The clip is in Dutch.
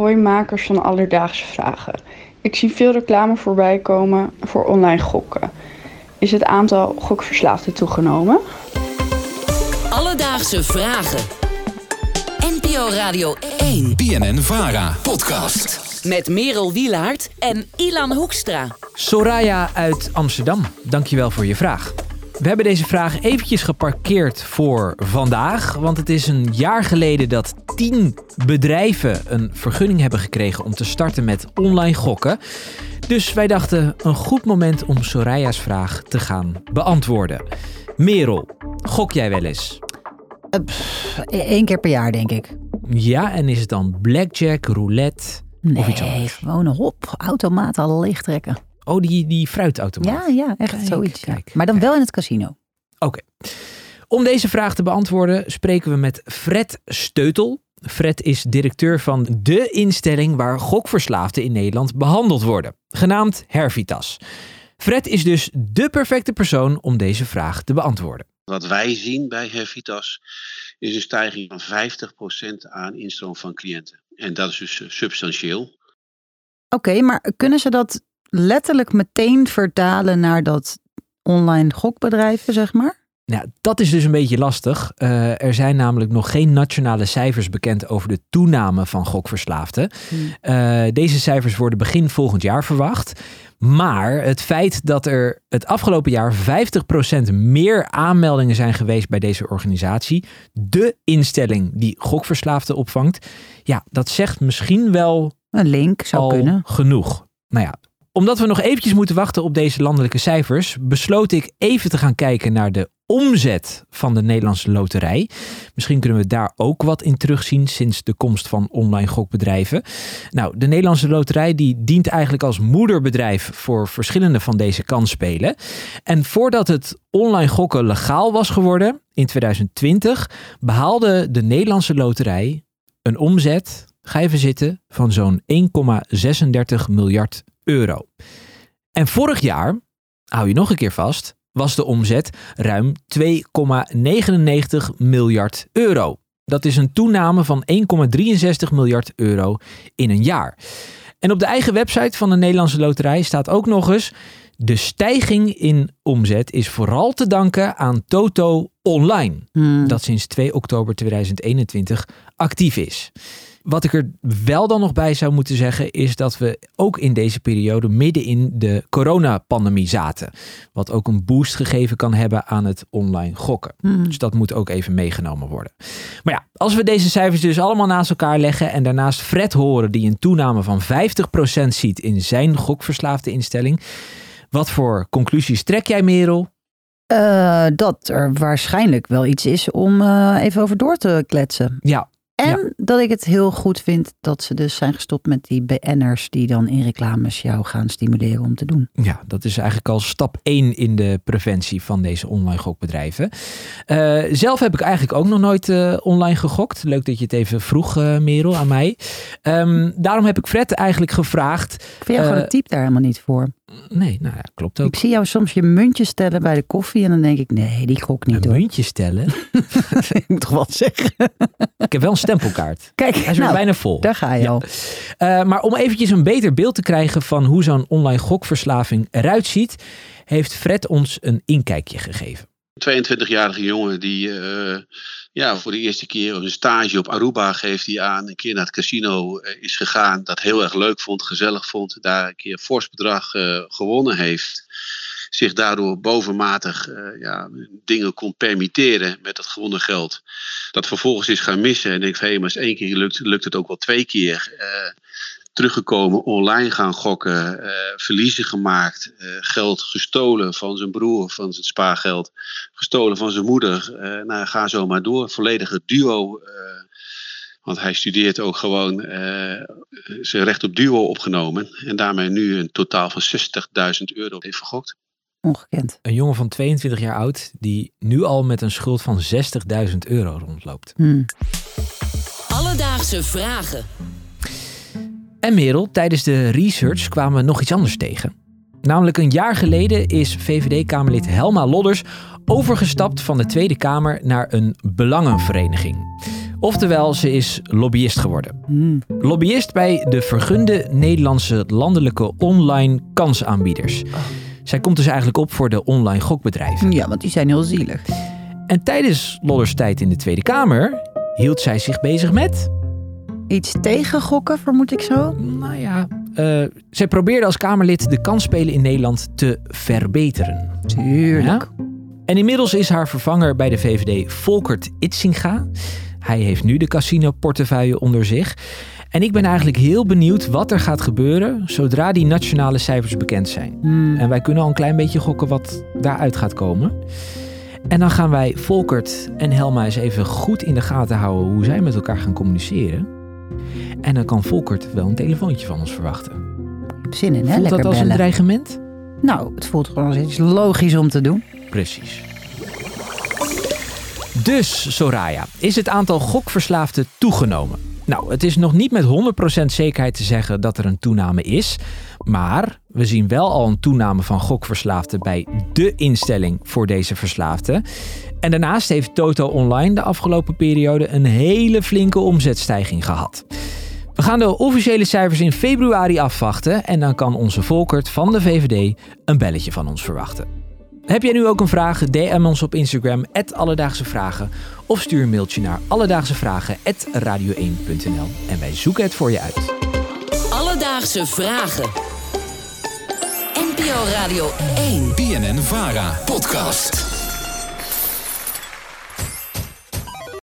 Hoi makers van Alledaagse Vragen. Ik zie veel reclame voorbij komen voor online gokken. Is het aantal gokverslaafden toegenomen? Alledaagse Vragen. NPO Radio 1. BNN Vara. Podcast. Met Merel Wielaert en Ilan Hoekstra. Soraya uit Amsterdam, dankjewel voor je vraag. We hebben deze vraag eventjes geparkeerd voor vandaag, want het is een jaar geleden dat tien bedrijven een vergunning hebben gekregen om te starten met online gokken. Dus wij dachten een goed moment om Soraya's vraag te gaan beantwoorden. Merel, gok jij wel eens? Eén keer per jaar, denk ik. Ja, en is het dan blackjack, roulette of iets Nee, anders? gewoon een hop, automaat al leegtrekken. Oh, die, die fruitautomaat. Ja, ja, echt Kijk, zoiets. ja. Maar dan wel in het casino. Oké. Om deze vraag te beantwoorden spreken we met Fred Steutel. Fred is directeur van de instelling waar gokverslaafden in Nederland behandeld worden, genaamd Hervitas. Fred is dus de perfecte persoon om deze vraag te beantwoorden. Wat wij zien bij Hervitas is een stijging van 50% aan instroom van cliënten. En dat is dus eh, substantieel. Oké, maar kunnen ze dat letterlijk meteen vertalen naar dat online gokbedrijven, zeg maar? Nou, dat is dus een beetje lastig. Eh, er zijn namelijk nog geen nationale cijfers bekend over de toename van gokverslaafden. Eh, deze cijfers worden begin volgend jaar verwacht. Maar het feit dat er het afgelopen jaar 50% meer aanmeldingen zijn geweest bij deze organisatie, de instelling die gokverslaafden opvangt, ja, dat zegt misschien wel Een link zou al kunnen. genoeg. Nou ja, omdat we nog eventjes moeten wachten op deze landelijke cijfers, besloot ik even te gaan kijken naar de omzet van de Nederlandse loterij. Misschien kunnen we daar ook wat in terugzien sinds de komst van online gokbedrijven. Nou, de Nederlandse loterij die dient eigenlijk als moederbedrijf voor verschillende van deze kansspelen. En voordat het online gokken legaal was geworden in 2020, behaalde de Nederlandse loterij een omzet, ga even zitten, van zo'n 1,36 miljard euro. En vorig jaar, hou je nog een keer vast, was de omzet ruim 2,99 miljard euro. Dat is een toename van 1,63 miljard euro in een jaar. En op de eigen website van de Nederlandse Loterij staat ook nog eens: de stijging in omzet is vooral te danken aan Toto Online Hmm. dat sinds 2 oktober 2021 actief is. Wat ik er wel dan nog bij zou moeten zeggen, is dat we ook in deze periode midden in de coronapandemie zaten. Wat ook een boost gegeven kan hebben aan het online gokken. Hmm. Dus dat moet ook even meegenomen worden. Maar ja, als we deze cijfers dus allemaal naast elkaar leggen en daarnaast Fred horen die een toename van 50% ziet in zijn gokverslaafde instelling. Wat voor conclusies trek jij, Merel? Eh, dat er waarschijnlijk wel iets is om eh, even over door te kletsen. Ja, En dat ik het heel goed vind dat ze dus zijn gestopt met die BN'ers die dan in reclames jou gaan stimuleren om te doen. Ja, dat is eigenlijk al stap 1 in de preventie van deze online gokbedrijven. Eh, zelf heb ik eigenlijk ook nog nooit eh, online gegokt. Leuk dat je het even vroeg, eh, Merel, aan mij. Ehm, daarom heb ik Fred eigenlijk gevraagd. Ik vind jou gewoon het type daar helemaal niet voor. Nee, nou ja, klopt ook. Ik zie jou soms je muntje stellen bij de koffie en dan denk ik, nee, die gok niet Een door. muntje stellen. ik moet toch wat zeggen. Ik heb wel een stempelkaart. Kijk, Hij is weer nou, bijna vol. daar ga je Ja. al. Eh, maar om eventjes een beter beeld te krijgen van hoe zo'n online gokverslaving eruit ziet, heeft Fred ons een inkijkje gegeven. 22-jarige jongen die eh, ja, voor de eerste keer een stage op Aruba geeft hij aan. Een keer naar het casino eh, is gegaan. Dat heel erg leuk vond, gezellig vond. Daar een keer een fors bedrag eh, gewonnen heeft. Zich daardoor bovenmatig eh, ja, dingen kon permitteren met dat gewonnen geld. Dat vervolgens is gaan missen. En van hé, maar als één keer lukt, lukt het ook wel twee keer. Eh, teruggekomen, online gaan gokken, eh, verliezen gemaakt, geld gestolen van zijn broer, van zijn spaargeld, gestolen van zijn moeder. Eh, nou, ga zo maar door. Volledige duo. want hij studeert ook gewoon zijn recht op duo opgenomen. En daarmee nu een totaal van 60.000 euro heeft vergokt. Ongekend. Een jongen van 22 jaar oud die nu al met een schuld van 60.000 euro rondloopt. Hm. Alledaagse Vragen. En Merel, tijdens de research kwamen we nog iets anders tegen. Namelijk een jaar geleden is VVD-Kamerlid Helma Lodders overgestapt van de Tweede Kamer naar een belangenvereniging. Oftewel, ze is lobbyist geworden. Hmm. Lobbyist bij de vergunde Nederlandse landelijke online kansaanbieders. Zij komt dus eigenlijk op voor de online gokbedrijven. Ja, want die zijn heel zielig. En tijdens Lodders tijd in de Tweede Kamer hield zij zich bezig met... Iets tegen gokken, vermoed ik zo. Nou ja, eh, zij probeerde als Kamerlid de kansspelen in Nederland te verbeteren. Tuurlijk. Ja? En inmiddels is haar vervanger bij de VVD Volkert Itzinga. Hij heeft nu de casino-portefeuille onder zich. En ik ben eigenlijk heel benieuwd wat er gaat gebeuren zodra die nationale cijfers bekend zijn. Hmm. En wij kunnen al een klein beetje gokken wat daaruit gaat komen. En dan gaan wij Volkert en Helma eens even goed in de gaten houden hoe zij met elkaar gaan communiceren. En dan kan Volkert wel een telefoontje van ons verwachten. Ik heb zin in, hè? Voelt Lekker dat als bellen. een dreigement? Nou, het voelt gewoon als iets logisch om te doen. Precies. Dus, Soraya, is het aantal gokverslaafden toegenomen? Nou, het is nog niet met 100% zekerheid te zeggen dat er een toename is. Maar we zien wel al een toename van gokverslaafden bij de instelling voor deze verslaafden. En daarnaast heeft Toto Online de afgelopen periode een hele flinke omzetstijging gehad. We gaan de officiële cijfers in februari afwachten en dan kan onze Volkert van de VVD een belletje van ons verwachten. Heb jij nu ook een vraag? DM ons op Instagram, Alledaagse Vragen. Of stuur een mailtje naar alledaagsevragen.radio1.nl en wij zoeken het voor je uit. Alledaagse vragen. NPO Radio 1. BNN Vara podcast.